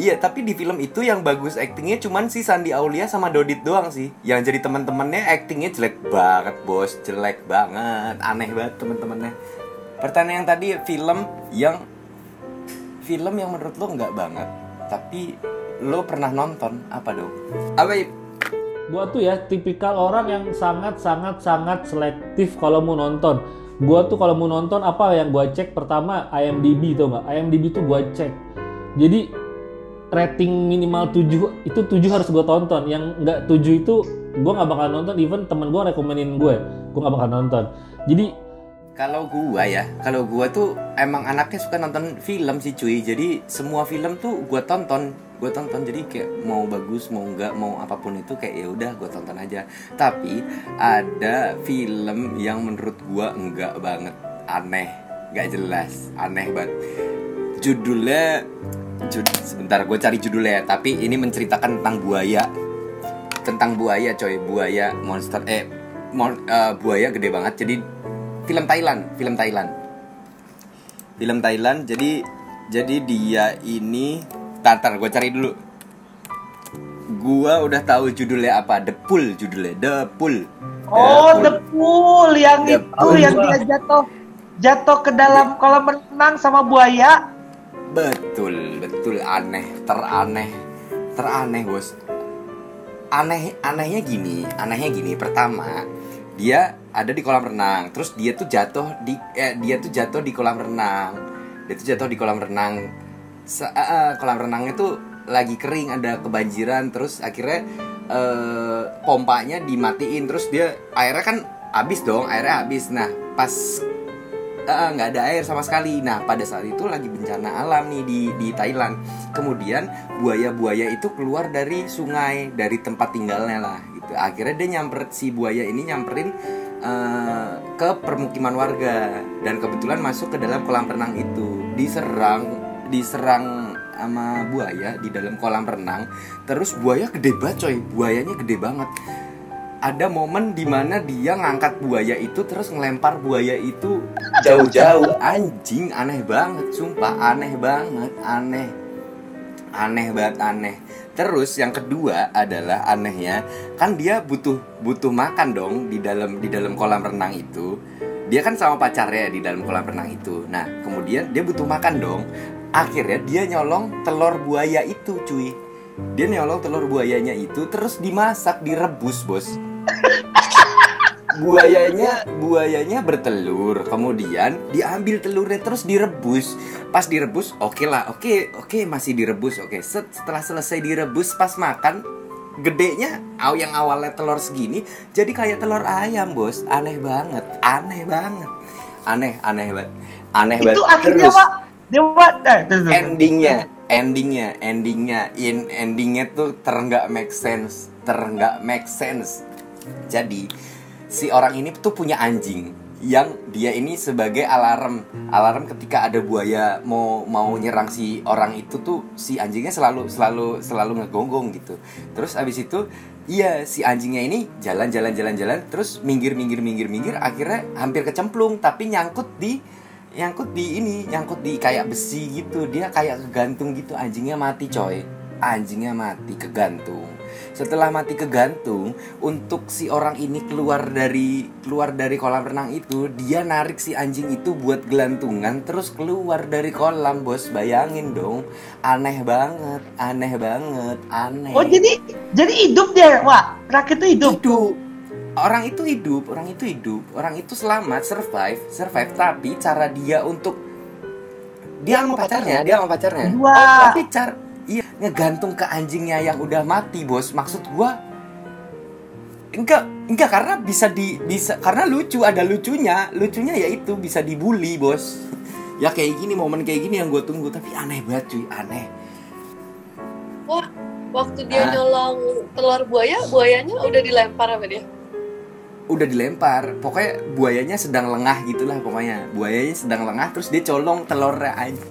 iya tapi di film itu yang bagus aktingnya cuman si Sandi Aulia sama Dodit doang sih yang jadi teman-temannya aktingnya jelek banget bos jelek banget aneh banget teman-temannya pertanyaan yang tadi film yang film yang menurut lo nggak banget tapi lo pernah nonton apa dong apa? Gua tuh ya tipikal orang yang sangat sangat sangat selektif kalau mau nonton. Gua tuh kalau mau nonton apa yang gua cek pertama IMDb tuh nggak? IMDb tuh gua cek. Jadi rating minimal 7 itu 7 harus gua tonton. Yang nggak 7 itu gua nggak bakal nonton. Even temen gua rekomenin gue, gua nggak bakal nonton. Jadi Kalau gua ya, kalau gua tuh emang anaknya suka nonton film sih cuy. Jadi semua film tuh gua tonton, gua tonton. Jadi kayak mau bagus, mau enggak, mau apa pun itu kayak ya udah gua tonton aja. Tapi ada film yang menurut gua enggak banget, aneh, nggak jelas, aneh banget. Judulnya jud- sebentar gue cari judulnya tapi ini menceritakan tentang buaya tentang buaya coy buaya monster eh mon- eh, buaya gede banget jadi film Thailand film Thailand film Thailand jadi jadi dia ini tar tar gue cari dulu gua udah tahu judulnya apa The Pool judulnya The Pool Oh, Pool. The Pool yang The itu Pool. yang dia jatuh jatuh ke dalam kolam renang sama buaya. Betul, betul aneh, teraneh, teraneh bos. Aneh, anehnya gini, anehnya gini. Pertama, dia ada di kolam renang, terus dia tuh jatuh di, eh, dia tuh jatuh di kolam renang. Dia tuh jatuh di kolam renang. Eh, kolam renangnya tuh lagi kering, ada kebanjiran, terus akhirnya eh, pompanya dimatiin, terus dia airnya kan habis dong, airnya habis. Nah, pas nggak ada air sama sekali. Nah pada saat itu lagi bencana alam nih di di Thailand. Kemudian buaya-buaya itu keluar dari sungai dari tempat tinggalnya lah. Gitu. Akhirnya dia nyamper si buaya ini nyamperin eh, ke permukiman warga dan kebetulan masuk ke dalam kolam renang itu. Diserang diserang sama buaya di dalam kolam renang. Terus buaya gede banget coy. Buayanya gede banget. Ada momen di mana dia ngangkat buaya itu terus ngelempar buaya itu jauh-jauh. Anjing aneh banget sumpah. Aneh banget aneh. Aneh banget aneh. Terus yang kedua adalah anehnya kan dia butuh butuh makan dong di dalam di dalam kolam renang itu. Dia kan sama pacarnya di dalam kolam renang itu. Nah kemudian dia butuh makan dong akhirnya dia nyolong telur buaya itu cuy. Dia nyolong telur buayanya itu terus dimasak direbus bos. [LAUGHS] Buayanya buayanya bertelur. Kemudian diambil telurnya terus direbus. Pas direbus oke lah oke oke masih direbus oke. Set- setelah selesai direbus pas makan gedenya aw yang awalnya telur segini jadi kayak telur ayam bos. Aneh banget aneh banget. Aneh aneh banget. Aneh banget. Itu akhirnya terus Pak Dewa endingnya endingnya endingnya in endingnya tuh terenggak make sense terenggak make sense. Jadi si orang ini tuh punya anjing yang dia ini sebagai alarm. Alarm ketika ada buaya mau mau nyerang si orang itu tuh si anjingnya selalu selalu selalu ngegonggong gitu. Terus abis itu iya si anjingnya ini jalan jalan jalan jalan terus minggir minggir minggir minggir akhirnya hampir kecemplung tapi nyangkut di nyangkut di ini nyangkut di kayak besi gitu. Dia kayak kegantung gitu. Anjingnya mati coy. Anjingnya mati kegantung. Setelah mati kegantung untuk si orang ini keluar dari keluar dari kolam renang itu dia narik si anjing itu buat gelantungan terus keluar dari kolam bos. Bayangin dong. Aneh banget aneh banget aneh. Oh jadi jadi hidup dia, Wak. Terakhir itu hidup. hidup orang itu hidup orang itu hidup orang itu selamat survive survive tapi cara dia untuk dia sama pacarnya dia sama pacarnya Wah. tapi cara iya ngegantung ke anjingnya yang udah mati bos maksud gua enggak enggak karena bisa di bisa karena lucu ada lucunya lucunya ya itu bisa dibully bos [LAUGHS] ya kayak gini momen kayak gini yang gue tunggu tapi aneh banget cuy aneh Wah, waktu dia Ah. nyolong telur buaya, buayanya udah dilempar sama dia. Udah dilempar pokoknya buayanya sedang lengah gitulah pokoknya buayanya sedang lengah terus dia colong telurnya aja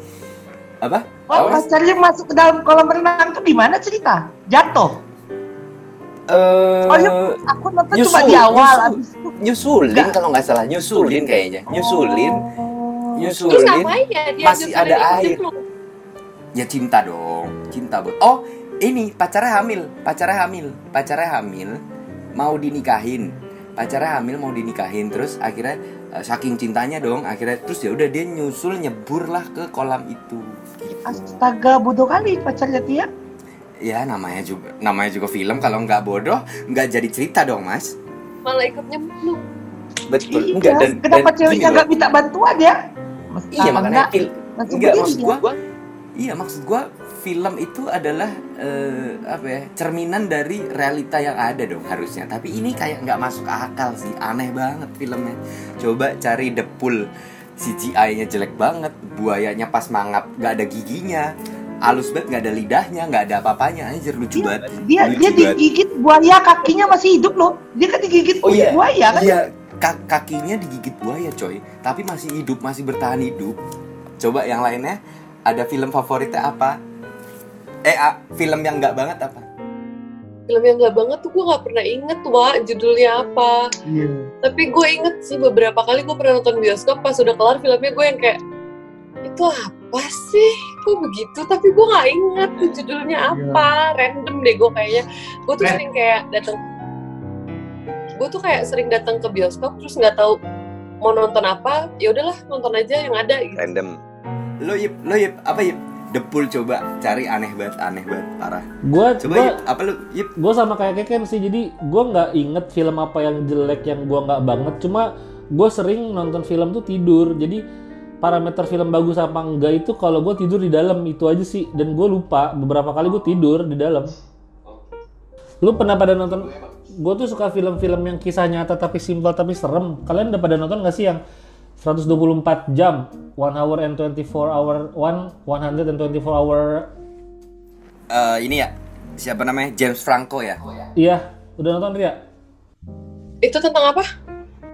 apa Wah, Awas. pacarnya masuk ke dalam kolam renang tuh gimana cerita? Jatuh. Eh, Oh, iya, aku nonton cuma nyusul, di awal, nyusul. abis itu nyusulin kalau nggak salah, nyusulin kayaknya, nyusulin, Terus nyusulin. ya dia masih ada air. lu? Ya cinta dong, cinta bot. Oh, ini pacarnya hamil, pacarnya hamil, pacarnya hamil, mau dinikahin, pacarnya hamil mau dinikahin, terus akhirnya eh, saking cintanya dong, akhirnya terus ya udah dia nyusul nyebur lah ke kolam itu. Gitu. astaga bodoh kali pacarnya dia. Ya namanya juga, namanya juga film kalau nggak bodoh nggak jadi cerita dong mas. Malah ikut nyemplung. Betul, Iya, enggak dan kenapa dan ceweknya nggak minta bantuan ya? Mas- Iya makanya enggak, enggak maksud dia. gua, iya maksud gua film itu adalah eh, apa ya cerminan dari realita yang ada dong harusnya. Tapi ini kayak nggak masuk akal sih, aneh banget filmnya. Coba cari The Pool, CGI-nya jelek banget, buayanya pas mangap nggak ada giginya, halus banget nggak ada lidahnya, nggak ada apa-apanya, anjir lucu Dia- banget. Dia Lucu dia banget. digigit buaya kakinya masih hidup loh. Dia kan digigit Oh iya, buaya kan? Iya, ka- kakinya digigit buaya coy, tapi masih hidup, masih bertahan hidup. Coba yang lainnya, ada film favoritnya apa? Eh, ah, film yang nggak banget apa? Film yang gak banget tuh gue gak pernah inget Wak judulnya apa. Iya. Tapi gue inget sih beberapa kali gue pernah nonton bioskop pas udah kelar filmnya gue yang kayak itu apa sih? Kok begitu? Tapi gue gak inget tuh judulnya apa. Random deh gue kayaknya. Gue tuh Ren- sering kayak datang. Gue tuh kayak sering datang ke bioskop terus nggak tahu mau nonton apa. Ya udahlah nonton aja yang ada gitu. Random. Lo yip, lo yip, apa yip? Pool coba cari aneh banget, aneh banget, parah. Gua Coba gua yip, apa lo yip? gue sama kayak Keken sih jadi gue nggak inget film apa yang jelek yang gue nggak banget cuma gue sering nonton film tuh tidur. Jadi parameter film bagus apa enggak itu kalau gue tidur di dalam itu aja sih. Dan gue lupa beberapa kali gue tidur di dalam. Lu pernah pada nonton? Gue tuh suka film-film yang kisah nyata tapi simpel tapi serem. Kalian udah pada nonton gak sih yang 124 jam one hour and 24 hour one 124 hour. Eh, ini ya, siapa namanya? James Franco ya? iya. Udah nonton Ria? Itu tentang apa?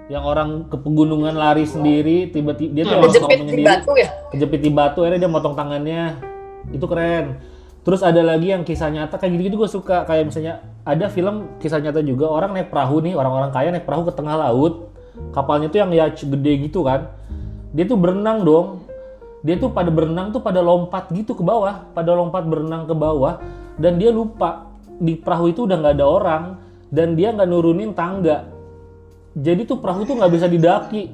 yang orang ke pegunungan lari sendiri tiba-tiba dia tuh Kejepit ngomongnya di sendiri batu ya? kejepit di batu akhirnya dia motong tangannya. Itu keren. Terus ada lagi yang kisah nyata kayak gitu-gitu gue suka. Kayak misalnya ada film kisah nyata juga. Orang naik perahu nih orang-orang kaya naik perahu ke tengah laut kapalnya tuh yang yacht gede gitu kan. Dia tuh berenang dong. Dia tuh pada berenang tuh pada lompat gitu ke bawah pada lompat berenang ke bawah dan dia lupa. Di perahu itu udah nggak ada orang dan dia nggak nurunin tangga. Jadi tuh perahu tuh nggak bisa didaki.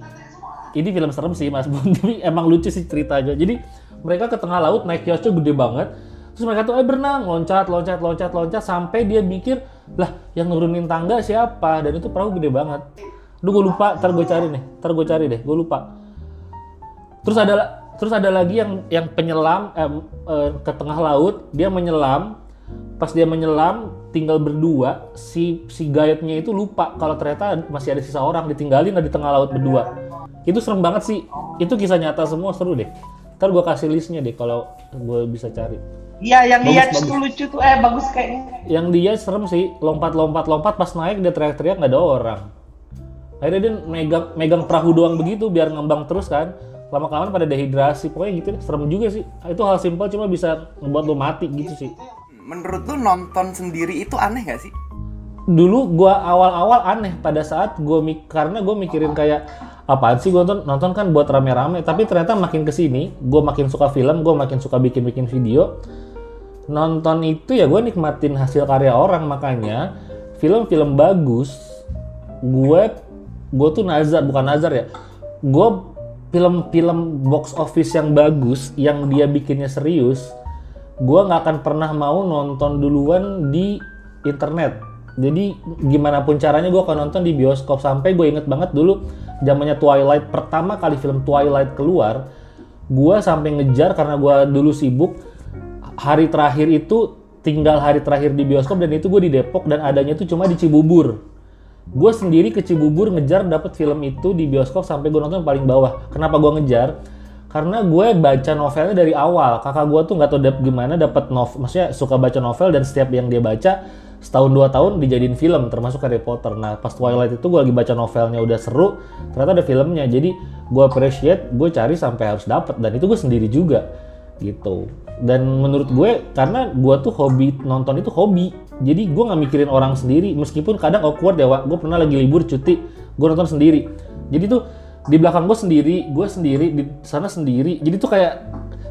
Ini film serem sih mas Bun [LAUGHS] tapi emang lucu sih ceritanya. Jadi mereka ke tengah laut naik yachtnya gede banget. Terus mereka tuh eh berenang loncat loncat loncat loncat sampai dia mikir lah yang nurunin tangga siapa? Dan itu perahu gede banget Duh gue lupa, ntar gue cari nih, ntar gue cari deh, gue lupa. Terus ada terus ada lagi yang yang penyelam eh, eh, ke tengah laut, dia menyelam, pas dia menyelam tinggal berdua, si si guide-nya itu lupa kalau ternyata masih ada sisa orang ditinggalin di tengah laut berdua. Itu serem banget sih. Itu kisah nyata semua seru deh. Ntar gue kasih listnya deh kalau gue bisa cari. Iya, yang Bagus, bagus. itu lucu tuh. Eh, bagus kayaknya. Yang dia serem sih, lompat-lompat-lompat pas naik dia teriak-teriak nggak ada orang. Akhirnya dia megang megang perahu doang begitu biar ngembang terus kan. Lama kelamaan pada dehidrasi. Pokoknya gitu deh, serem juga sih. Itu hal simpel cuma bisa ngebuat lo mati gitu sih. Menurut lu nonton sendiri itu aneh gak sih? Dulu gua awal-awal aneh pada saat gua mik karena gue mikirin kayak apaan sih gua nonton nonton kan buat rame-rame tapi ternyata makin ke sini gue makin suka film gue makin suka bikin-bikin video nonton itu ya gue nikmatin hasil karya orang makanya film-film bagus gue gue tuh nazar bukan nazar ya. Gue film-film box office yang bagus yang dia bikinnya serius gue nggak akan pernah mau nonton duluan di internet. Jadi gimana pun caranya gue akan nonton di bioskop. Sampai gue inget banget dulu zamannya Twilight pertama kali film Twilight keluar gue sampai ngejar karena gue dulu sibuk hari terakhir itu tinggal hari terakhir di bioskop dan itu gue di Depok dan adanya itu cuma di Cibubur gue sendiri ke Cibubur ngejar dapet film itu di bioskop sampai gue nonton paling bawah. Kenapa gue ngejar? Karena gue baca novelnya dari awal. Kakak gue tuh nggak tahu dap gimana dapat novel maksudnya suka baca novel dan setiap yang dia baca setahun dua tahun dijadiin film termasuk Harry Potter. Nah pas Twilight itu gue lagi baca novelnya udah seru ternyata ada filmnya. Jadi gue appreciate gue cari sampai harus dapet. Dan itu gue sendiri juga gitu. Dan menurut gue karena gue tuh hobi nonton itu hobi jadi gue nggak mikirin orang sendiri meskipun kadang awkward ya gue pernah lagi libur cuti gue nonton sendiri. Jadi tuh di belakang gue sendiri gue sendiri di sana sendiri. Jadi tuh kayak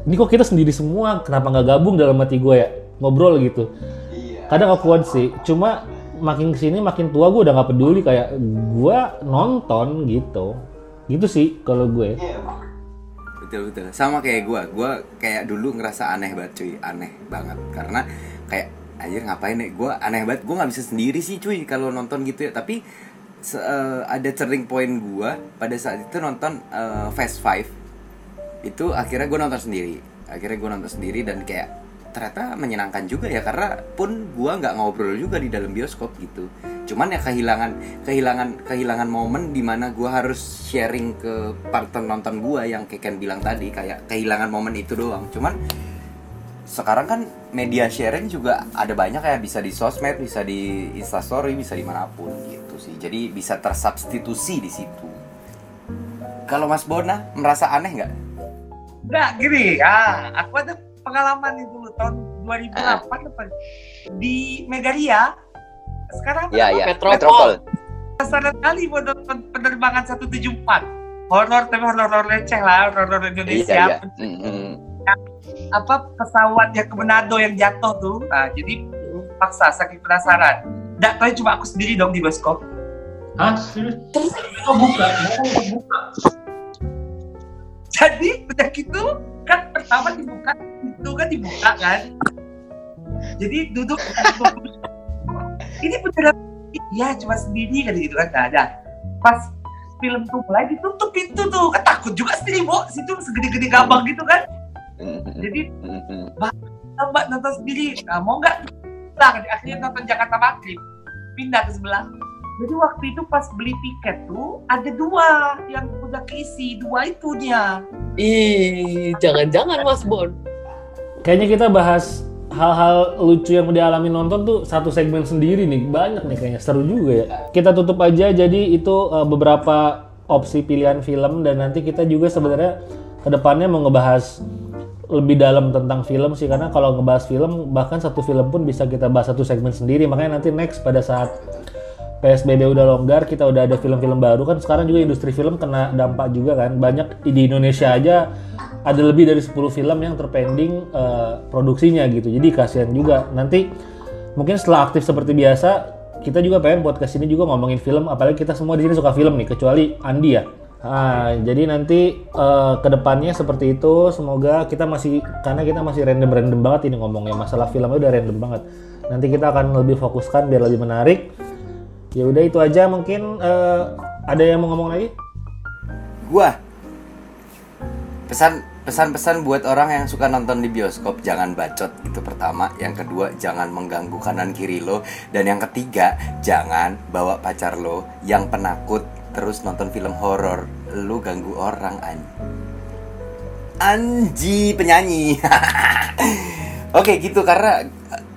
ini kok kita sendiri semua? Kenapa nggak gabung dalam hati gue ya? Ngobrol gitu. Kadang awkward sih. Cuma makin ke sini makin tua gue udah nggak peduli kayak gue nonton gitu. Gitu sih kalau gue. Betul betul. Sama kayak gua. Gua kayak dulu ngerasa aneh banget cuy. Aneh banget. Karena kayak anjir ngapain nih gua aneh banget. Gua nggak bisa sendiri sih cuy kalau nonton gitu ya. Tapi se- eh, ada turning point gua pada saat itu nonton eh, Fast Five. Itu akhirnya gua nonton sendiri. Akhirnya gua nonton sendiri dan kayak ternyata menyenangkan juga ya. Karena pun gua nggak ngobrol juga di dalam bioskop gitu. Cuman ya kehilangan kehilangan kehilangan momen di mana gua harus sharing ke partner nonton gua yang kayak Ken bilang tadi. Kayak kehilangan momen itu doang. Cuman sekarang kan media sharing juga ada banyak ya bisa di sosmed bisa di instastory bisa di mana pun gitu sih jadi bisa tersubstitusi di situ kalau Mas Bona merasa aneh nggak Enggak, gini, ah, aku ada pengalaman itu tahun 2008 apa di Megaria. Sekarang Iya, iya. Metropol. Metropol. penasaran kali nonton penerbangan 174. Horor tapi horor receh lah, horor Indonesia. Iya, iya. Mm-mm. Apa pesawat yang ke Manado yang jatuh tuh. Nah, jadi paksa saking penasaran. Nggak tahu cuma aku sendiri dong di bioskop. Hah? Serius? Buka, buka. Jadi udah gitu kan pertama dibuka itu kan dibuka kan. Jadi [LAUGHS] duduk ini beneran iya cuma sendiri kan gitu kan nggak ada. Pas film tuh mulai ditutup pintu tuh kan takut juga sendiri bu situ segede-gede gabang gitu kan. Jadi mbak nonton sendiri. Nah, mau nggak? Nah, akhirnya nonton Jakarta Maghrib pindah ke sebelah. Jadi waktu itu pas beli tiket tuh ada dua yang udah keisi. Dua itu dia. Ih, jangan-jangan Mas Bon. kayaknya kita bahas hal-hal lucu yang dialami nonton tuh satu segmen sendiri nih. Banyak nih kayaknya. Seru juga ya. Kita tutup aja. Jadi itu uh, beberapa opsi pilihan film. Dan nanti kita juga sebenarnya ke depannya mau ngebahas lebih dalam tentang film sih karena kalau ngebahas film bahkan satu film pun bisa kita bahas satu segmen sendiri makanya nanti next pada saat PSBB udah longgar, kita udah ada film-film baru kan sekarang juga industri film kena dampak juga kan. Banyak di Indonesia aja ada lebih dari 10 film yang terpending eh, produksinya gitu. Jadi kasihan juga. Nanti mungkin setelah aktif seperti biasa, kita juga pengen buat ke sini juga ngomongin film apalagi kita semua di sini suka film nih kecuali Andi ya. Ah, jadi nanti eh, ke depannya seperti itu. Semoga kita masih karena kita masih random-random banget ini ngomongnya. Masalah filmnya udah random banget. Nanti kita akan lebih fokuskan biar lebih menarik. Ya udah itu aja mungkin eh, ada yang mau ngomong lagi? gua. Pesan pesan-pesan buat orang yang suka nonton di bioskop jangan bacot. Itu pertama. Yang kedua jangan mengganggu kanan kiri lo. Dan yang ketiga jangan bawa pacar lo yang penakut terus nonton film horor. Lu ganggu orang an. Anji penyanyi. [LAUGHS] Oke gitu. Karena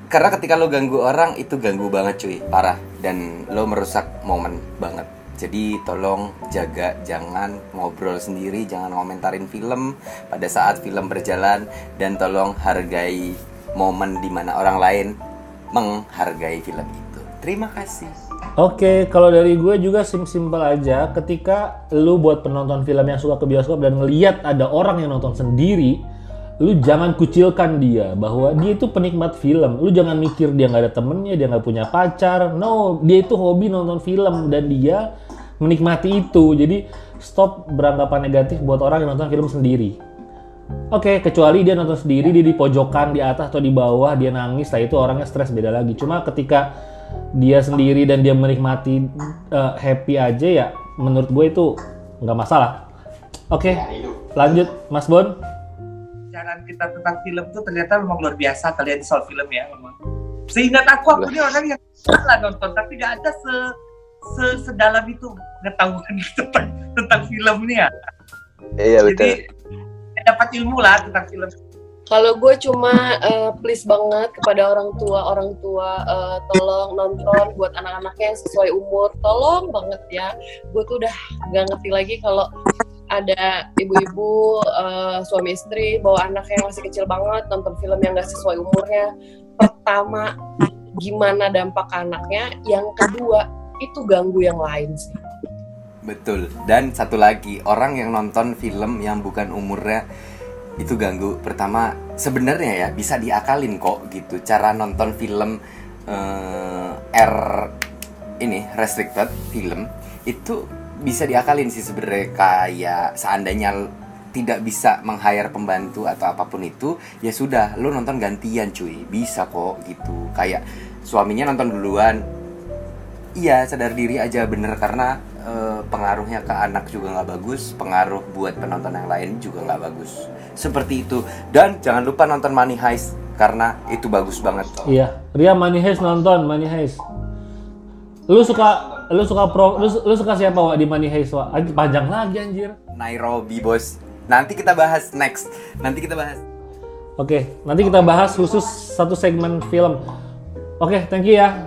karena ketika lo ganggu orang itu ganggu banget cuy. Parah. Dan lo merusak momen banget. Jadi tolong jaga. Jangan ngobrol sendiri. Jangan komentarin film pada saat film berjalan. Dan tolong hargai momen di mana orang lain menghargai film itu. Terima kasih Oke, kalau dari gue juga sim simple aja. Ketika lu buat penonton film yang suka ke bioskop dan ngeliat ada orang yang nonton sendiri, lu jangan kucilkan dia bahwa dia itu penikmat film. Lu jangan mikir dia nggak ada temennya, dia nggak punya pacar. No, dia itu hobi nonton film dan dia menikmati itu. Jadi stop beranggapan negatif buat orang yang nonton film sendiri. Oke, kecuali dia nonton sendiri, dia di pojokan, di atas atau di bawah, dia nangis, lah itu orangnya stres beda lagi. Cuma ketika dia sendiri dan dia menikmati eh, happy aja ya, menurut gue itu nggak masalah. Oke, lanjut Mas Bon. Bicaraan kita tentang film tuh ternyata memang luar biasa kalian soal film ya memang. Seingat aku aku ini orang yang salah nonton tapi gak ada se, se sedalam itu pengetahuan gitu [LAUGHS] tentang, tentang film nih ya. Iya betul. Jadi dapat ilmu lah tentang film. Kalau gue cuma eh, please banget kepada orang tua, orang tua eh, tolong nonton buat anak-anaknya yang sesuai umur, tolong banget ya. Gue tuh udah gak ngerti lagi kalau ada ibu-ibu eh, suami istri bawa anak yang masih kecil banget nonton film yang gak sesuai umurnya pertama gimana dampak anaknya yang kedua itu ganggu yang lain sih Betul. Dan satu lagi, orang yang nonton film yang bukan umurnya itu ganggu. Pertama, sebenarnya ya bisa diakalin kok gitu. Cara nonton film eh, R ini restricted film itu bisa diakalin sih sebenarnya kayak seandainya tidak bisa meng-hire pembantu atau apa pun itu ya sudah lu nonton gantian cuy bisa kok gitu kayak suaminya nonton duluan Iya sadar diri aja bener karena eh, pengaruhnya ke anak juga nggak bagus, pengaruh buat penonton yang lain juga nggak bagus. Seperti itu. Dan jangan lupa nonton Money Heist karena itu bagus banget. Iya, Ria Money Heist nonton Money Heist. Lu suka lu suka pro lu, lu suka siapa Wak di Money Heist Wak? Anj- Panjang lagi anjir. Nairobi bos. Nanti kita bahas next. Nanti kita bahas. Oke, nanti kita bahas khusus satu segmen film. Oke, thank you ya.